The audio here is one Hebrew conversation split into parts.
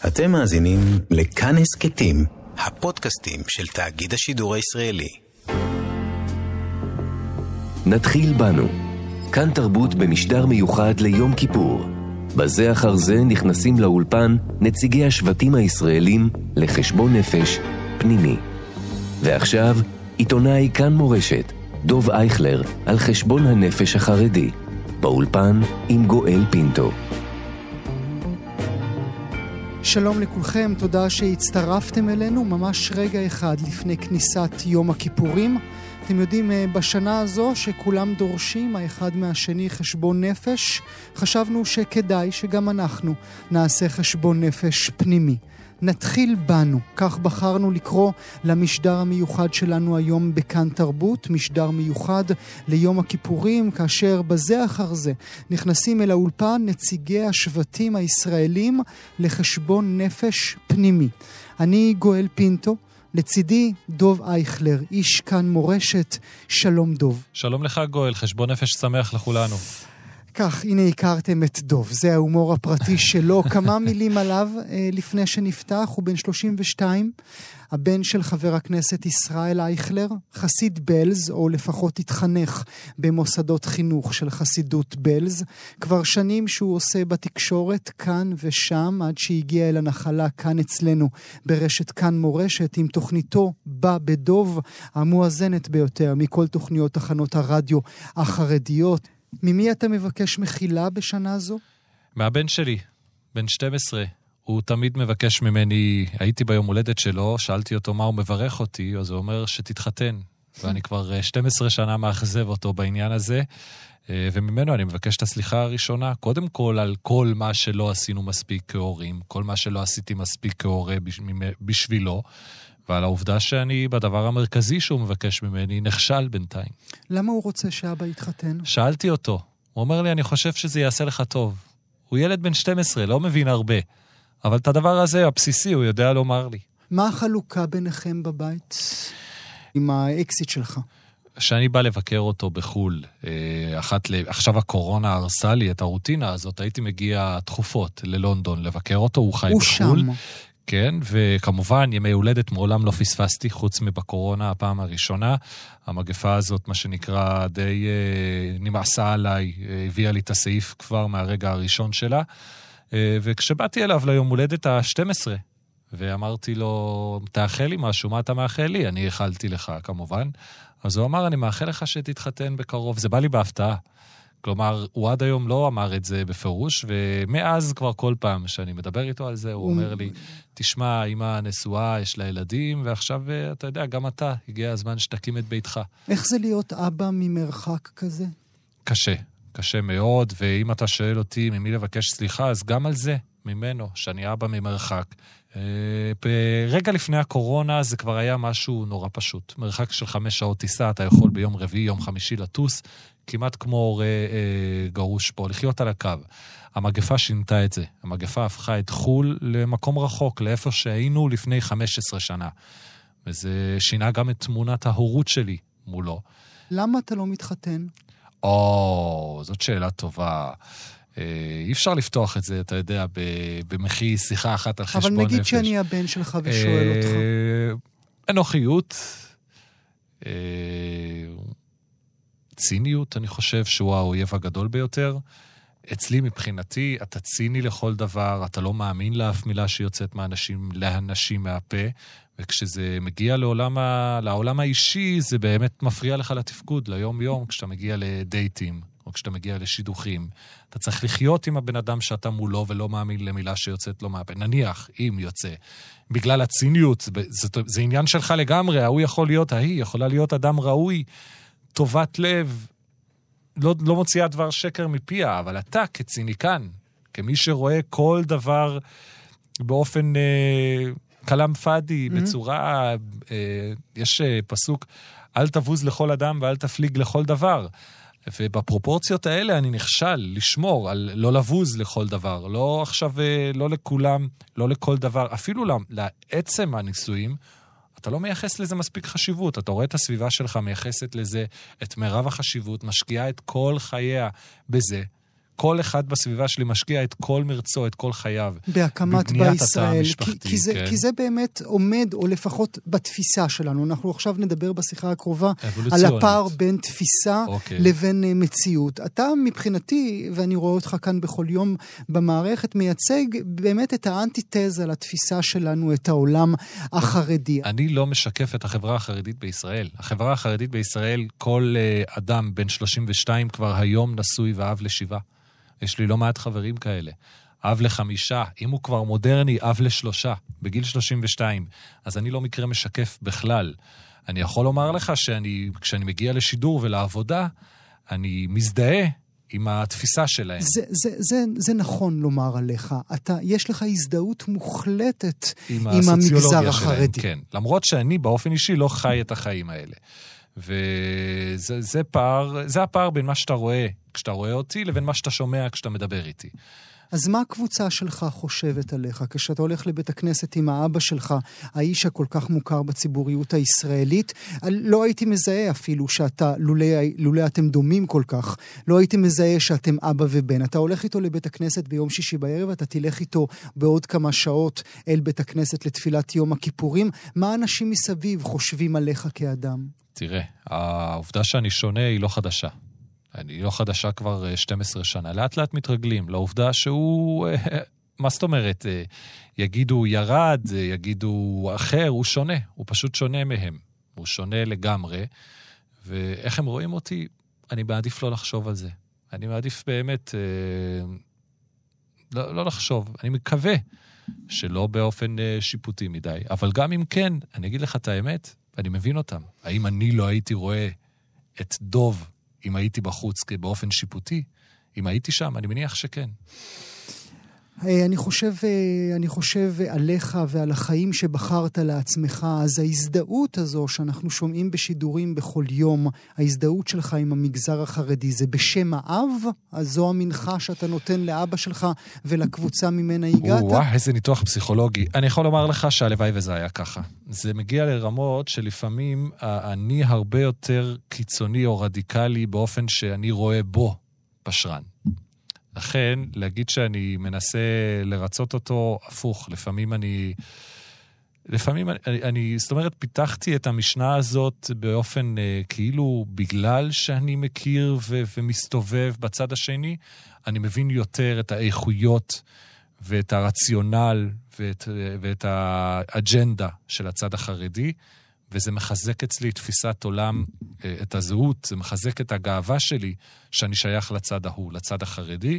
אתם מאזינים לכאן הסכתים, הפודקאסטים של תאגיד השידור הישראלי. נתחיל בנו. כאן תרבות במשדר מיוחד ליום כיפור. בזה אחר זה נכנסים לאולפן נציגי השבטים הישראלים לחשבון נפש פנימי. ועכשיו, עיתונאי כאן מורשת, דוב אייכלר, על חשבון הנפש החרדי. באולפן עם גואל פינטו. שלום לכולכם, תודה שהצטרפתם אלינו ממש רגע אחד לפני כניסת יום הכיפורים. אתם יודעים, אה, בשנה הזו שכולם דורשים האחד מהשני חשבון נפש, חשבנו שכדאי שגם אנחנו נעשה חשבון נפש פנימי. נתחיל בנו, כך בחרנו לקרוא למשדר המיוחד שלנו היום בכאן תרבות, משדר מיוחד ליום הכיפורים, כאשר בזה אחר זה נכנסים אל האולפן נציגי השבטים הישראלים לחשבון נפש פנימי. אני גואל פינטו. לצידי דוב אייכלר, איש כאן מורשת, שלום דוב. שלום לך גואל, חשבון נפש שמח לכולנו. כך, הנה הכרתם את דוב, זה ההומור הפרטי שלו. כמה מילים עליו אה, לפני שנפתח, הוא בן 32, הבן של חבר הכנסת ישראל אייכלר, חסיד בלז, או לפחות התחנך במוסדות חינוך של חסידות בלז. כבר שנים שהוא עושה בתקשורת כאן ושם, עד שהגיע אל הנחלה כאן אצלנו, ברשת כאן מורשת, עם תוכניתו בא בדוב, המואזנת ביותר מכל תוכניות תחנות הרדיו החרדיות. ממי אתה מבקש מחילה בשנה זו? מהבן שלי, בן 12. הוא תמיד מבקש ממני, הייתי ביום הולדת שלו, שאלתי אותו מה הוא מברך אותי, אז הוא אומר שתתחתן. ואני כבר 12 אה, שנה מאכזב אותו בעניין הזה, אה, וממנו אני מבקש את הסליחה הראשונה, קודם כל על כל מה שלא עשינו מספיק כהורים, כל מה שלא עשיתי מספיק כהורה בשבילו, ועל העובדה שאני, בדבר המרכזי שהוא מבקש ממני, נכשל בינתיים. למה הוא רוצה שאבא יתחתן? שאלתי אותו. הוא אומר לי, אני חושב שזה יעשה לך טוב. הוא ילד בן 12, לא מבין הרבה. אבל את הדבר הזה, הבסיסי, הוא יודע לומר לי. מה החלוקה ביניכם בבית עם האקסיט שלך? כשאני בא לבקר אותו בחו"ל, אה, אחת ל... עכשיו הקורונה הרסה לי את הרוטינה הזאת, הייתי מגיע תכופות ללונדון לבקר אותו, הוא חי הוא בחו"ל. שם. כן, וכמובן, ימי הולדת מעולם לא פספסתי, חוץ מבקורונה הפעם הראשונה. המגפה הזאת, מה שנקרא, די אה, נמאסה עליי, אה, הביאה לי את הסעיף כבר מהרגע הראשון שלה. אה, וכשבאתי אליו ליום הולדת ה-12, ואמרתי לו, תאחל לי משהו, מה אתה מאחל לי? אני איחלתי לך, כמובן. אז הוא אמר, אני מאחל לך שתתחתן בקרוב. זה בא לי בהפתעה. כלומר, הוא עד היום לא אמר את זה בפירוש, ומאז כבר כל פעם שאני מדבר איתו על זה, הוא אומר לי, תשמע, אמא נשואה, יש לה ילדים, ועכשיו, אה, אתה יודע, גם אתה, הגיע הזמן שתקים את ביתך. איך זה להיות אבא ממרחק כזה? קשה, קשה מאוד, ואם אתה שואל אותי ממי לבקש סליחה, אז גם על זה, ממנו, שאני אבא ממרחק. אה, רגע לפני הקורונה זה כבר היה משהו נורא פשוט. מרחק של חמש שעות טיסה, אתה יכול ביום רביעי, יום חמישי לטוס, כמעט כמו הורה אה, גרוש פה, לחיות על הקו. המגפה שינתה את זה. המגפה הפכה את חו"ל למקום רחוק, לאיפה שהיינו לפני 15 שנה. וזה שינה גם את תמונת ההורות שלי מולו. למה אתה לא מתחתן? או, זאת שאלה טובה. אה, אי אפשר לפתוח את זה, אתה יודע, במחי שיחה אחת על חשבון נפש. אבל נגיד שאני הבן שלך ושואל אותך. אה, אנוכיות, אה, ציניות, אני חושב, שהוא האויב הגדול ביותר. אצלי, מבחינתי, אתה ציני לכל דבר, אתה לא מאמין לאף מילה שיוצאת מהאנשים, לאנשים מהפה, וכשזה מגיע לעולם, ה... לעולם האישי, זה באמת מפריע לך לתפקוד, ליום-יום, כשאתה מגיע לדייטים, או כשאתה מגיע לשידוכים. אתה צריך לחיות עם הבן אדם שאתה מולו ולא מאמין למילה שיוצאת לו מהפה. נניח, אם יוצא. בגלל הציניות, זה, זה, זה עניין שלך לגמרי, ההוא יכול להיות, ההיא יכולה להיות אדם ראוי, טובת לב, לא, לא מוציאה דבר שקר מפיה, אבל אתה כציניקן, כמי שרואה כל דבר באופן אה, כלאם פאדי, mm-hmm. בצורה... אה, יש אה, פסוק, אל תבוז לכל אדם ואל תפליג לכל דבר. ובפרופורציות האלה אני נכשל לשמור על לא לבוז לכל דבר. לא עכשיו, אה, לא לכולם, לא לכל דבר. אפילו לעצם הנישואים, אתה לא מייחס לזה מספיק חשיבות. אתה רואה את הסביבה שלך מייחסת לזה את מירב החשיבות, משקיעה את כל חייה בזה. כל אחד בסביבה שלי משקיע את כל מרצו, את כל חייו. בהקמת בבניית התא בישראל. המשפחתי, כי, כי, זה, כן. כי זה באמת עומד, או לפחות בתפיסה שלנו. אנחנו עכשיו נדבר בשיחה הקרובה על. הפער בין תפיסה אוקיי. לבין אה, מציאות. אתה מבחינתי, ואני רואה אותך כאן בכל יום במערכת, מייצג באמת את האנטיתזה לתפיסה שלנו, את העולם החרדי. אני לא משקף את החברה החרדית בישראל. החברה החרדית בישראל, כל אה, אדם בן 32 כבר היום נשוי ואב לשבעה. יש לי לא מעט חברים כאלה. אב לחמישה, אם הוא כבר מודרני, אב לשלושה, בגיל 32. אז אני לא מקרה משקף בכלל. אני יכול לומר לך שאני, כשאני מגיע לשידור ולעבודה, אני מזדהה עם התפיסה שלהם. זה, זה, זה, זה נכון לומר עליך. אתה, יש לך הזדהות מוחלטת עם, עם המגזר החרדי. כן. למרות שאני באופן אישי לא חי את החיים האלה. וזה זה פער, זה הפער בין מה שאתה רואה כשאתה רואה אותי לבין מה שאתה שומע כשאתה מדבר איתי. אז מה הקבוצה שלך חושבת עליך כשאתה הולך לבית הכנסת עם האבא שלך, האיש הכל כך מוכר בציבוריות הישראלית? לא הייתי מזהה אפילו שאתה, לולא, אתם דומים כל כך, לא הייתי מזהה שאתם אבא ובן. אתה הולך איתו לבית הכנסת ביום שישי בערב, אתה תלך איתו בעוד כמה שעות אל בית הכנסת לתפילת יום הכיפורים. מה אנשים מסביב חושבים עליך כאדם? תראה, העובדה שאני שונה היא לא חדשה. אני לא חדשה כבר אה, 12 שנה. לאט לאט מתרגלים לעובדה שהוא, אה, מה זאת אומרת, אה, יגידו ירד, יגידו אחר, הוא שונה, הוא פשוט שונה מהם. הוא שונה לגמרי, ואיך הם רואים אותי, אני מעדיף לא לחשוב על זה. אני מעדיף באמת לא, לא לחשוב. אני מקווה שלא באופן שיפוטי מדי, אבל גם אם כן, אני אגיד לך את האמת, אני מבין אותם. האם אני לא הייתי רואה את דוב אם הייתי בחוץ באופן שיפוטי? אם הייתי שם, אני מניח שכן. אני חושב, אני חושב עליך ועל החיים שבחרת לעצמך, אז ההזדהות הזו שאנחנו שומעים בשידורים בכל יום, ההזדהות שלך עם המגזר החרדי, זה בשם האב? אז זו המנחה שאתה נותן לאבא שלך ולקבוצה ממנה הגעת? וואו, איזה ניתוח פסיכולוגי. אני יכול לומר לך שהלוואי וזה היה ככה. זה מגיע לרמות שלפעמים אני הרבה יותר קיצוני או רדיקלי באופן שאני רואה בו פשרן. לכן, להגיד שאני מנסה לרצות אותו, הפוך. לפעמים אני... לפעמים אני, אני, זאת אומרת, פיתחתי את המשנה הזאת באופן אה, כאילו בגלל שאני מכיר ו, ומסתובב בצד השני, אני מבין יותר את האיכויות ואת הרציונל ואת, ואת האג'נדה של הצד החרדי, וזה מחזק אצלי תפיסת עולם, את הזהות, זה מחזק את הגאווה שלי שאני שייך לצד ההוא, לצד החרדי,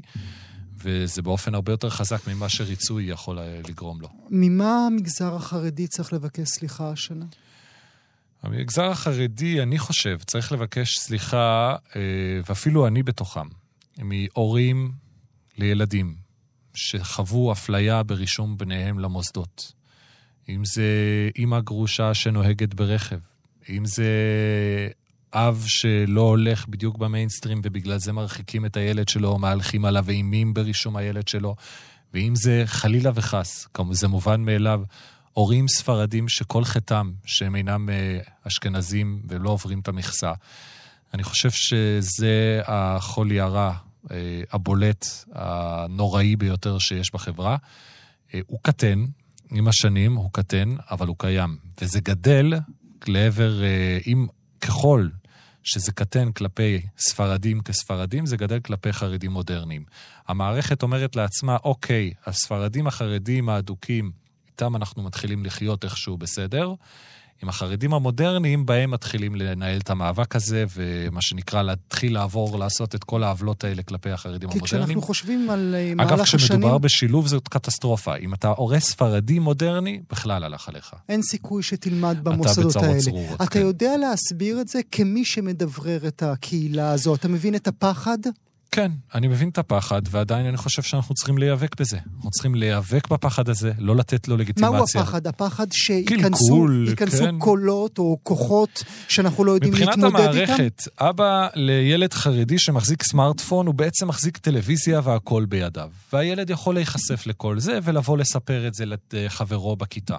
וזה באופן הרבה יותר חזק ממה שריצוי יכול לגרום לו. ממה המגזר החרדי צריך לבקש סליחה השנה? המגזר החרדי, אני חושב, צריך לבקש סליחה, ואפילו אני בתוכם, מהורים לילדים שחוו אפליה ברישום בניהם למוסדות. אם זה אימא גרושה שנוהגת ברכב, אם זה אב שלא הולך בדיוק במיינסטרים ובגלל זה מרחיקים את הילד שלו, מהלכים עליו אימים ברישום הילד שלו, ואם זה חלילה וחס, כמו זה מובן מאליו, הורים ספרדים שכל חטאם שהם אינם אשכנזים ולא עוברים את המכסה. אני חושב שזה החולי הרע, הבולט, הנוראי ביותר שיש בחברה. הוא קטן, עם השנים הוא קטן, אבל הוא קיים. וזה גדל לעבר, אם ככל שזה קטן כלפי ספרדים כספרדים, זה גדל כלפי חרדים מודרניים. המערכת אומרת לעצמה, אוקיי, הספרדים החרדים האדוקים, איתם אנחנו מתחילים לחיות איכשהו בסדר. עם החרדים המודרניים, בהם מתחילים לנהל את המאבק הזה, ומה שנקרא להתחיל לעבור, לעשות את כל העוולות האלה כלפי החרדים כי המודרניים. כי כשאנחנו חושבים על מהלך אגב, השנים... אגב, כשמדובר בשילוב זאת קטסטרופה. אם אתה הורה ספרדי מודרני, בכלל הלך עליך. אין סיכוי שתלמד במוסדות האלה. צרורות, אתה כן. יודע להסביר את זה כמי שמדברר את הקהילה הזו? אתה מבין את הפחד? כן, אני מבין את הפחד, ועדיין אני חושב שאנחנו צריכים להיאבק בזה. אנחנו צריכים להיאבק בפחד הזה, לא לתת לו לגיטימציה. מהו הפחד? הפחד שייכנסו כן. קולות או כוחות שאנחנו לא יודעים מבחינת להתמודד איתם? המערכת, אבא לילד חרדי שמחזיק סמארטפון, הוא בעצם מחזיק טלוויזיה והכל בידיו. והילד יכול להיחשף לכל זה ולבוא לספר את זה לחברו בכיתה.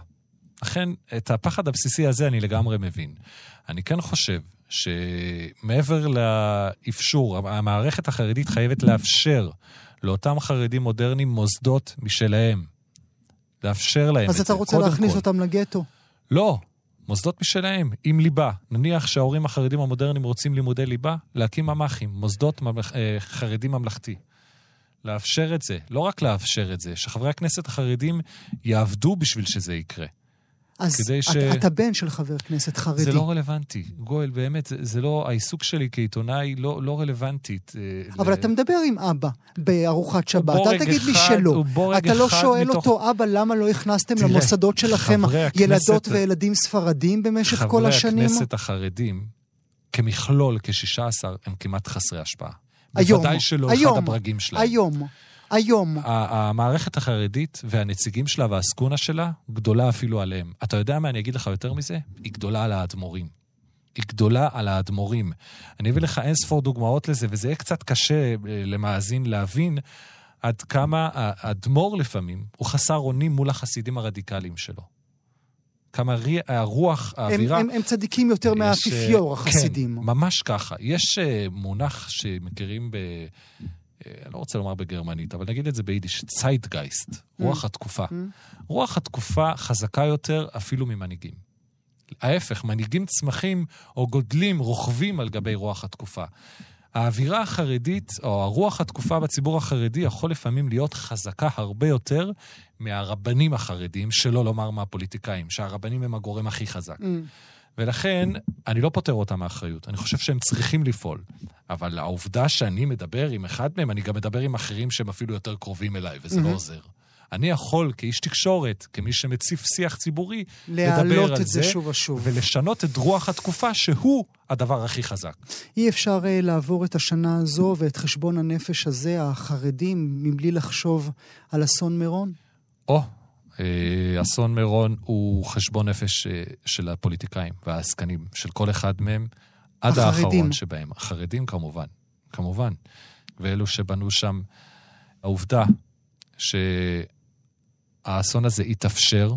לכן, את הפחד הבסיסי הזה אני לגמרי מבין. אני כן חושב שמעבר לאפשור, המערכת החרדית חייבת לאפשר לאותם חרדים מודרניים מוסדות משלהם. לאפשר להם את אז זה, אתה רוצה להכניס כל. אותם לגטו. לא, מוסדות משלהם, עם ליבה. נניח שההורים החרדים המודרניים רוצים לימודי ליבה, להקים ממ"חים, מוסדות ממלכ... אה, חרדים ממלכתי. לאפשר את זה, לא רק לאפשר את זה, שחברי הכנסת החרדים יעבדו בשביל שזה יקרה. אז ש... אתה, אתה בן של חבר כנסת חרדי. זה לא רלוונטי. גואל, באמת, זה, זה לא, העיסוק שלי כעיתונאי לא, לא רלוונטית. אה, אבל ל... אתה מדבר עם אבא בארוחת שבת, אל תגיד אחד, לי שלא. אתה לא שואל מתוך... אותו, אבא, למה לא הכנסתם תראה, למוסדות שלכם ילדות הכנסת, וילדים ספרדים במשך כל השנים? חברי הכנסת החרדים, כמכלול, כ-16, הם כמעט חסרי השפעה. היום, בוודאי שלא היום, אחד הברגים שלהם. היום. היום. המערכת החרדית והנציגים שלה והעסקונה שלה גדולה אפילו עליהם. אתה יודע מה אני אגיד לך יותר מזה? היא גדולה על האדמו"רים. היא גדולה על האדמו"רים. אני אביא לך אין ספור דוגמאות לזה, וזה יהיה קצת קשה אה, למאזין להבין עד כמה האדמו"ר לפעמים הוא חסר אונים מול החסידים הרדיקליים שלו. כמה הרוח, האווירה... הם, הם, הם צדיקים יותר מהאפיפיור, אה, החסידים. כן, ממש ככה. יש אה, מונח שמכירים ב... אני לא רוצה לומר בגרמנית, אבל נגיד את זה ביידיש, ציידגייסט, רוח mm. התקופה. Mm. רוח התקופה חזקה יותר אפילו ממנהיגים. ההפך, מנהיגים צמחים או גודלים, רוכבים על גבי רוח התקופה. האווירה החרדית, או הרוח התקופה בציבור החרדי, יכול לפעמים להיות חזקה הרבה יותר מהרבנים החרדים, שלא לומר מהפוליטיקאים, שהרבנים הם הגורם הכי חזק. Mm. ולכן, אני לא פוטר אותם מאחריות. אני חושב שהם צריכים לפעול. אבל העובדה שאני מדבר עם אחד מהם, אני גם מדבר עם אחרים שהם אפילו יותר קרובים אליי, וזה mm-hmm. לא עוזר. אני יכול, כאיש תקשורת, כמי שמציף שיח ציבורי, לדבר על זה, שוב ושוב. ולשנות את רוח התקופה, שהוא הדבר הכי חזק. אי אפשר uh, לעבור את השנה הזו ואת חשבון הנפש הזה, החרדים, מבלי לחשוב על אסון מירון? או, אה, אסון מירון הוא חשבון נפש אה, של הפוליטיקאים והעסקנים, של כל אחד מהם, עד החרדים. האחרון שבהם. החרדים כמובן, כמובן. ואלו שבנו שם. העובדה שהאסון הזה התאפשר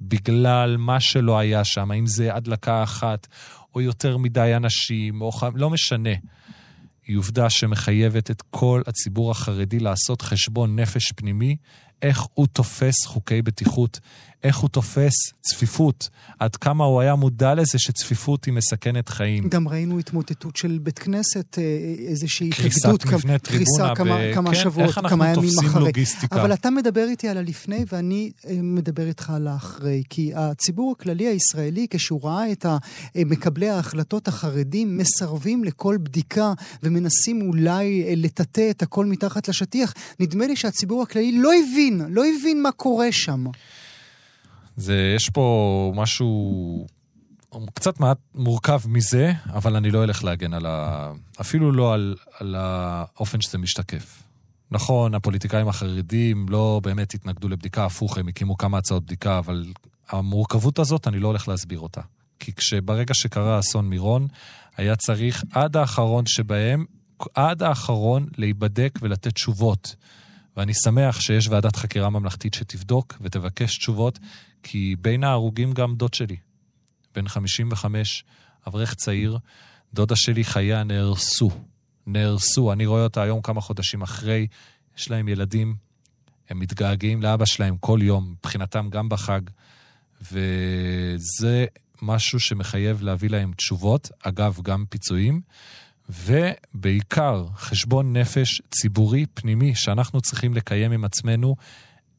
בגלל מה שלא היה שם, אם זה הדלקה אחת, או יותר מדי אנשים, או ח... לא משנה. היא עובדה שמחייבת את כל הציבור החרדי לעשות חשבון נפש פנימי איך הוא תופס חוקי בטיחות, איך הוא תופס צפיפות, עד כמה הוא היה מודע לזה שצפיפות היא מסכנת חיים. גם ראינו התמוטטות של בית כנסת, אה, איזושהי התאגדות, קריסת קריסה כמה, ב... כמה כן, שבועות, כמה ימים אחרי. לוגיסטיקה? אבל אתה מדבר איתי על הלפני ואני אה, מדבר איתך על האחרי, כי הציבור הכללי הישראלי, כשהוא ראה את מקבלי ההחלטות החרדים, מסרבים לכל בדיקה ומנסים אולי אה, לטאטא את הכל מתחת לשטיח, נדמה לי שהציבור הכללי לא הבין, לא הבין מה קורה שם. זה, יש פה משהו קצת מעט מורכב מזה, אבל אני לא אלך להגן על ה... אפילו לא על, על האופן שזה משתקף. נכון, הפוליטיקאים החרדים לא באמת התנגדו לבדיקה, הפוך, הם הקימו כמה הצעות בדיקה, אבל המורכבות הזאת, אני לא הולך להסביר אותה. כי כשברגע שקרה אסון מירון, היה צריך עד האחרון שבהם, עד האחרון להיבדק ולתת תשובות. ואני שמח שיש ועדת חקירה ממלכתית שתבדוק ותבקש תשובות, כי בין ההרוגים גם דוד שלי, בן 55, אברך צעיר, דודה שלי חייה נהרסו. נהרסו. אני רואה אותה היום כמה חודשים אחרי, יש להם ילדים, הם מתגעגעים לאבא שלהם כל יום, מבחינתם גם בחג, וזה משהו שמחייב להביא להם תשובות, אגב, גם פיצויים. ובעיקר חשבון נפש ציבורי פנימי שאנחנו צריכים לקיים עם עצמנו,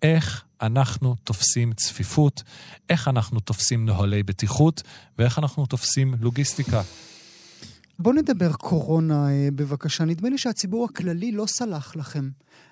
איך אנחנו תופסים צפיפות, איך אנחנו תופסים נוהלי בטיחות ואיך אנחנו תופסים לוגיסטיקה. בואו נדבר קורונה אה, בבקשה. נדמה לי שהציבור הכללי לא סלח לכם.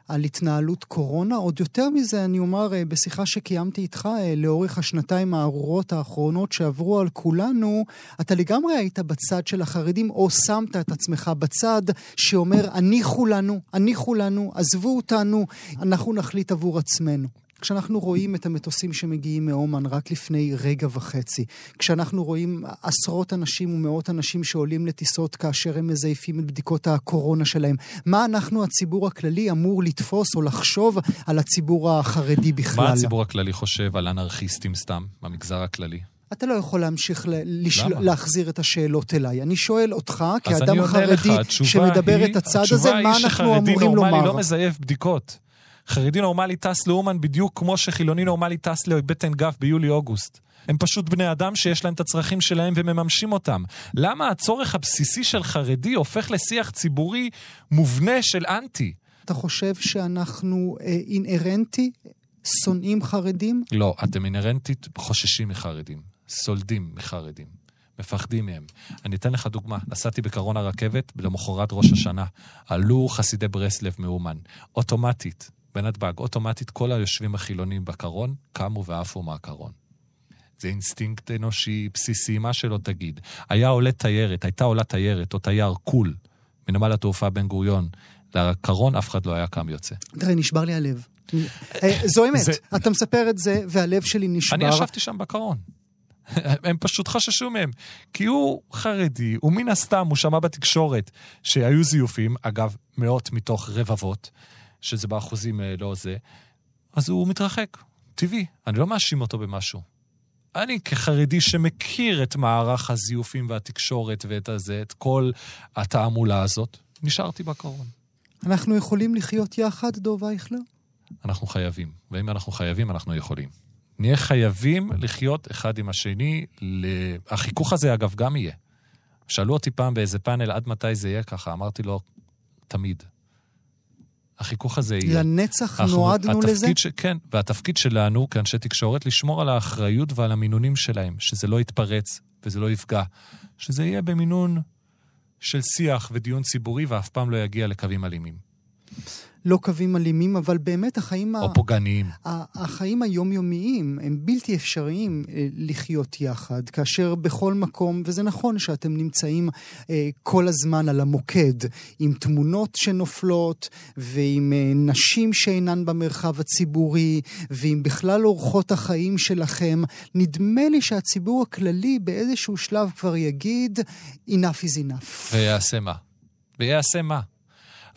על התנהלות קורונה. עוד יותר מזה, אני אומר, אה, בשיחה שקיימתי איתך אה, לאורך השנתיים הארורות האחרונות שעברו על כולנו, אתה לגמרי היית בצד של החרדים, או שמת את עצמך בצד שאומר, הניחו לנו, הניחו לנו, עזבו אותנו, אנחנו נחליט עבור עצמנו. כשאנחנו רואים את המטוסים שמגיעים מאומן רק לפני רגע וחצי, כשאנחנו רואים עשרות אנשים ומאות אנשים שעולים לטיסות כאשר הם מזייפים את בדיקות הקורונה שלהם, מה אנחנו, הציבור הכללי, אמור לתפוס או לחשוב על הציבור החרדי בכלל? מה הציבור הכללי חושב על אנרכיסטים סתם, במגזר הכללי? אתה לא יכול להמשיך ל- לשל... להחזיר את השאלות אליי. אני שואל אותך, כאדם חרדי שמדבר היא, את הצד הזה, מה אנחנו אמורים לומר? התשובה היא שחרדי נורמלי לא מזייף בדיקות. חרדי נורמלי טס לאומן בדיוק כמו שחילוני נורמלי טס לבטן גף ביולי-אוגוסט. הם פשוט בני אדם שיש להם את הצרכים שלהם ומממשים אותם. למה הצורך הבסיסי של חרדי הופך לשיח ציבורי מובנה של אנטי? אתה חושב שאנחנו אה, אינהרנטי? שונאים חרדים? לא, אתם אינהרנטית חוששים מחרדים, סולדים מחרדים. מפחדים מהם. אני אתן לך דוגמה. נסעתי בקרון הרכבת למחרת ראש השנה. עלו חסידי ברסלב מאומן. אוטומטית, בנתב"ג, אוטומטית כל היושבים החילונים בקרון קמו ועפו מהקרון. זה אינסטינקט אנושי בסיסי, מה שלא תגיד. היה עולה תיירת, הייתה עולה תיירת או תייר קול מנמל התעופה בן גוריון לקרון, אף אחד לא היה קם יוצא. תראה, נשבר לי הלב. אה, זו אמת, אתה מספר את זה והלב שלי נשבר. אני ישבתי שם בקרון. הם פשוט חששו מהם. כי הוא חרדי, ומן הסתם הוא שמע בתקשורת שהיו זיופים, אגב, מאות מתוך רבבות, שזה באחוזים אה, לא זה, אז הוא מתרחק. טבעי, אני לא מאשים אותו במשהו. אני כחרדי שמכיר את מערך הזיופים והתקשורת ואת הזה, את כל התעמולה הזאת, נשארתי בקרון. אנחנו יכולים לחיות יחד, דוב אייכלר? אנחנו חייבים. ואם אנחנו חייבים, אנחנו יכולים. נהיה חייבים לחיות אחד עם השני. החיכוך הזה, אגב, גם יהיה. שאלו אותי פעם באיזה פאנל, עד מתי זה יהיה ככה? אמרתי לו, תמיד. החיכוך הזה יהיה. לנצח אנחנו, נועדנו לזה? ש... כן, והתפקיד שלנו כאנשי תקשורת, לשמור על האחריות ועל המינונים שלהם, שזה לא יתפרץ וזה לא יפגע. שזה יהיה במינון של שיח ודיון ציבורי ואף פעם לא יגיע לקווים אלימים. לא קווים אלימים, אבל באמת החיים... או ה... פוגעניים. החיים היומיומיים הם בלתי אפשריים אה, לחיות יחד, כאשר בכל מקום, וזה נכון שאתם נמצאים אה, כל הזמן על המוקד, עם תמונות שנופלות, ועם אה, נשים שאינן במרחב הציבורי, ועם בכלל אורחות החיים שלכם, נדמה לי שהציבור הכללי באיזשהו שלב כבר יגיד, enough is enough. ויעשה מה? ויעשה מה?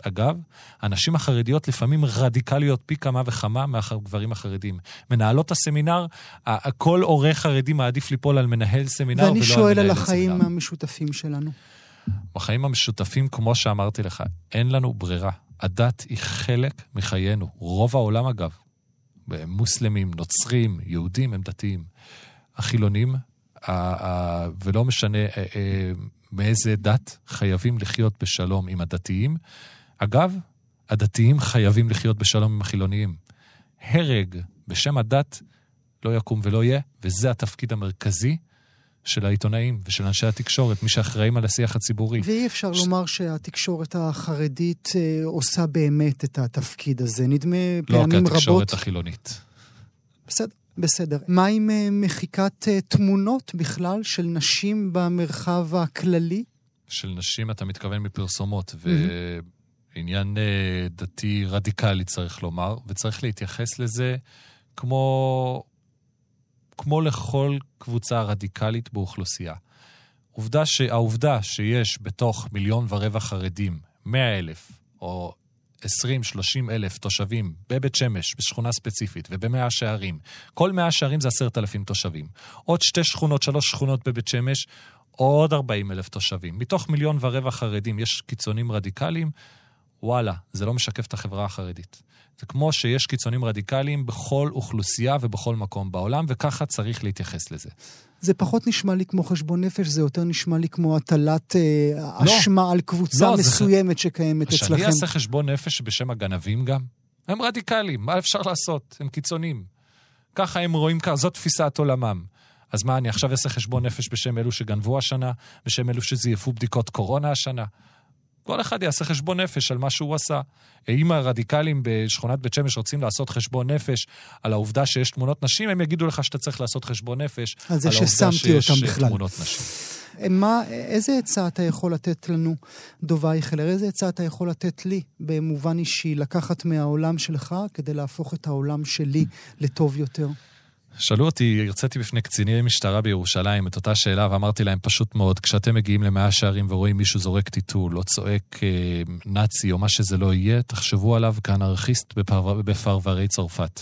אגב, הנשים החרדיות לפעמים רדיקליות פי כמה וכמה מהגברים החרדים. מנהלות הסמינר, כל הורה חרדי מעדיף ליפול על מנהל סמינר ולא על מנהל. ואני שואל על החיים הסמינר. המשותפים שלנו. בחיים המשותפים, כמו שאמרתי לך, אין לנו ברירה. הדת היא חלק מחיינו. רוב העולם, אגב, מוסלמים, נוצרים, יהודים, הם דתיים. החילונים, ולא משנה אה, אה, מאיזה דת, חייבים לחיות בשלום עם הדתיים. אגב, הדתיים חייבים לחיות בשלום עם החילוניים. הרג בשם הדת לא יקום ולא יהיה, וזה התפקיד המרכזי של העיתונאים ושל אנשי התקשורת, מי שאחראים על השיח הציבורי. ואי אפשר ש... לומר שהתקשורת החרדית אה, עושה באמת את התפקיד הזה. נדמה לא פעמים רבות... לא כתקשורת החילונית. בסדר. בסדר. מה עם אה, מחיקת אה, תמונות בכלל של נשים במרחב הכללי? של נשים, אתה מתכוון מפרסומות, mm-hmm. עניין אה, דתי רדיקלי, צריך לומר, וצריך להתייחס לזה כמו, כמו לכל קבוצה רדיקלית באוכלוסייה. עובדה ש, העובדה שיש בתוך מיליון ורבע חרדים 100 אלף או 20-30 אלף תושבים בבית שמש, בשכונה ספציפית, ובמאה שערים, כל מאה שערים זה עשרת אלפים תושבים. עוד שתי שכונות, שלוש שכונות בבית שמש, עוד 40 אלף תושבים. מתוך מיליון ורבע חרדים יש קיצונים רדיקליים, וואלה, זה לא משקף את החברה החרדית. זה כמו שיש קיצונים רדיקליים בכל אוכלוסייה ובכל מקום בעולם, וככה צריך להתייחס לזה. זה פחות נשמע לי כמו חשבון נפש, זה יותר נשמע לי כמו הטלת אה, לא, אשמה על קבוצה לא, מסוימת זה... שקיימת אצלכם. שאני אעשה חשבון נפש בשם הגנבים גם? הם רדיקליים, מה אפשר לעשות? הם קיצונים. ככה הם רואים זאת תפיסת עולמם. אז מה, אני עכשיו אעשה חשבון נפש בשם אלו שגנבו השנה, בשם אלו שזייפו בדיקות קורונה השנה? כל אחד יעשה חשבון נפש על מה שהוא עשה. אם הרדיקלים בשכונת בית שמש רוצים לעשות חשבון נפש על העובדה שיש תמונות נשים, הם יגידו לך שאתה צריך לעשות חשבון נפש על, על העובדה שיש תמונות נשים. מה, איזה עצה אתה יכול לתת לנו, דוב אייכלר? איזה עצה אתה יכול לתת לי, במובן אישי, לקחת מהעולם שלך כדי להפוך את העולם שלי לטוב יותר? שאלו אותי, הרציתי בפני קציני משטרה בירושלים את אותה שאלה ואמרתי להם פשוט מאוד, כשאתם מגיעים למאה שערים ורואים מישהו זורק טיטול או צועק אה, נאצי או מה שזה לא יהיה, תחשבו עליו כאנרכיסט בפרבר, בפרברי צרפת.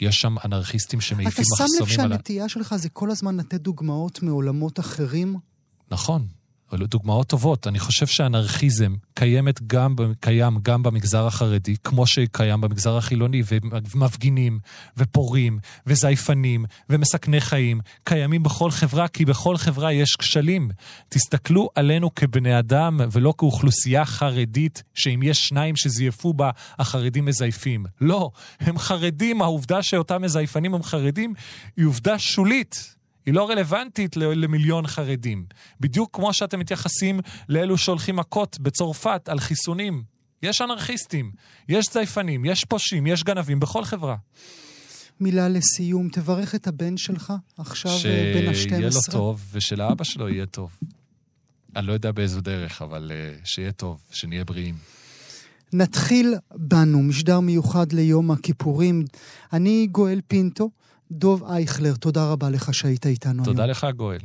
יש שם אנרכיסטים שמעיפים מחסומים על... אתה שם לב שהנטייה שלך זה כל הזמן לתת דוגמאות מעולמות אחרים? נכון. אלו דוגמאות טובות. אני חושב שאנרכיזם קיימת גם, קיים גם במגזר החרדי, כמו שקיים במגזר החילוני, ומפגינים, ופורעים, וזייפנים, ומסכני חיים, קיימים בכל חברה, כי בכל חברה יש כשלים. תסתכלו עלינו כבני אדם, ולא כאוכלוסייה חרדית, שאם יש שניים שזייפו בה, החרדים מזייפים. לא, הם חרדים, העובדה שאותם מזייפנים הם חרדים, היא עובדה שולית. היא לא רלוונטית למיליון חרדים. בדיוק כמו שאתם מתייחסים לאלו שהולכים מכות בצרפת על חיסונים. יש אנרכיסטים, יש זייפנים, יש פושעים, יש גנבים בכל חברה. מילה לסיום, תברך את הבן שלך עכשיו אה, בין ה-12. שיהיה לו טוב, ושלאבא שלו יהיה טוב. אני לא יודע באיזו דרך, אבל uh, שיהיה טוב, שנהיה בריאים. נתחיל בנו, משדר מיוחד ליום הכיפורים. אני גואל פינטו. דוב אייכלר, תודה רבה לך שהיית איתנו תודה היום. תודה לך, גואל.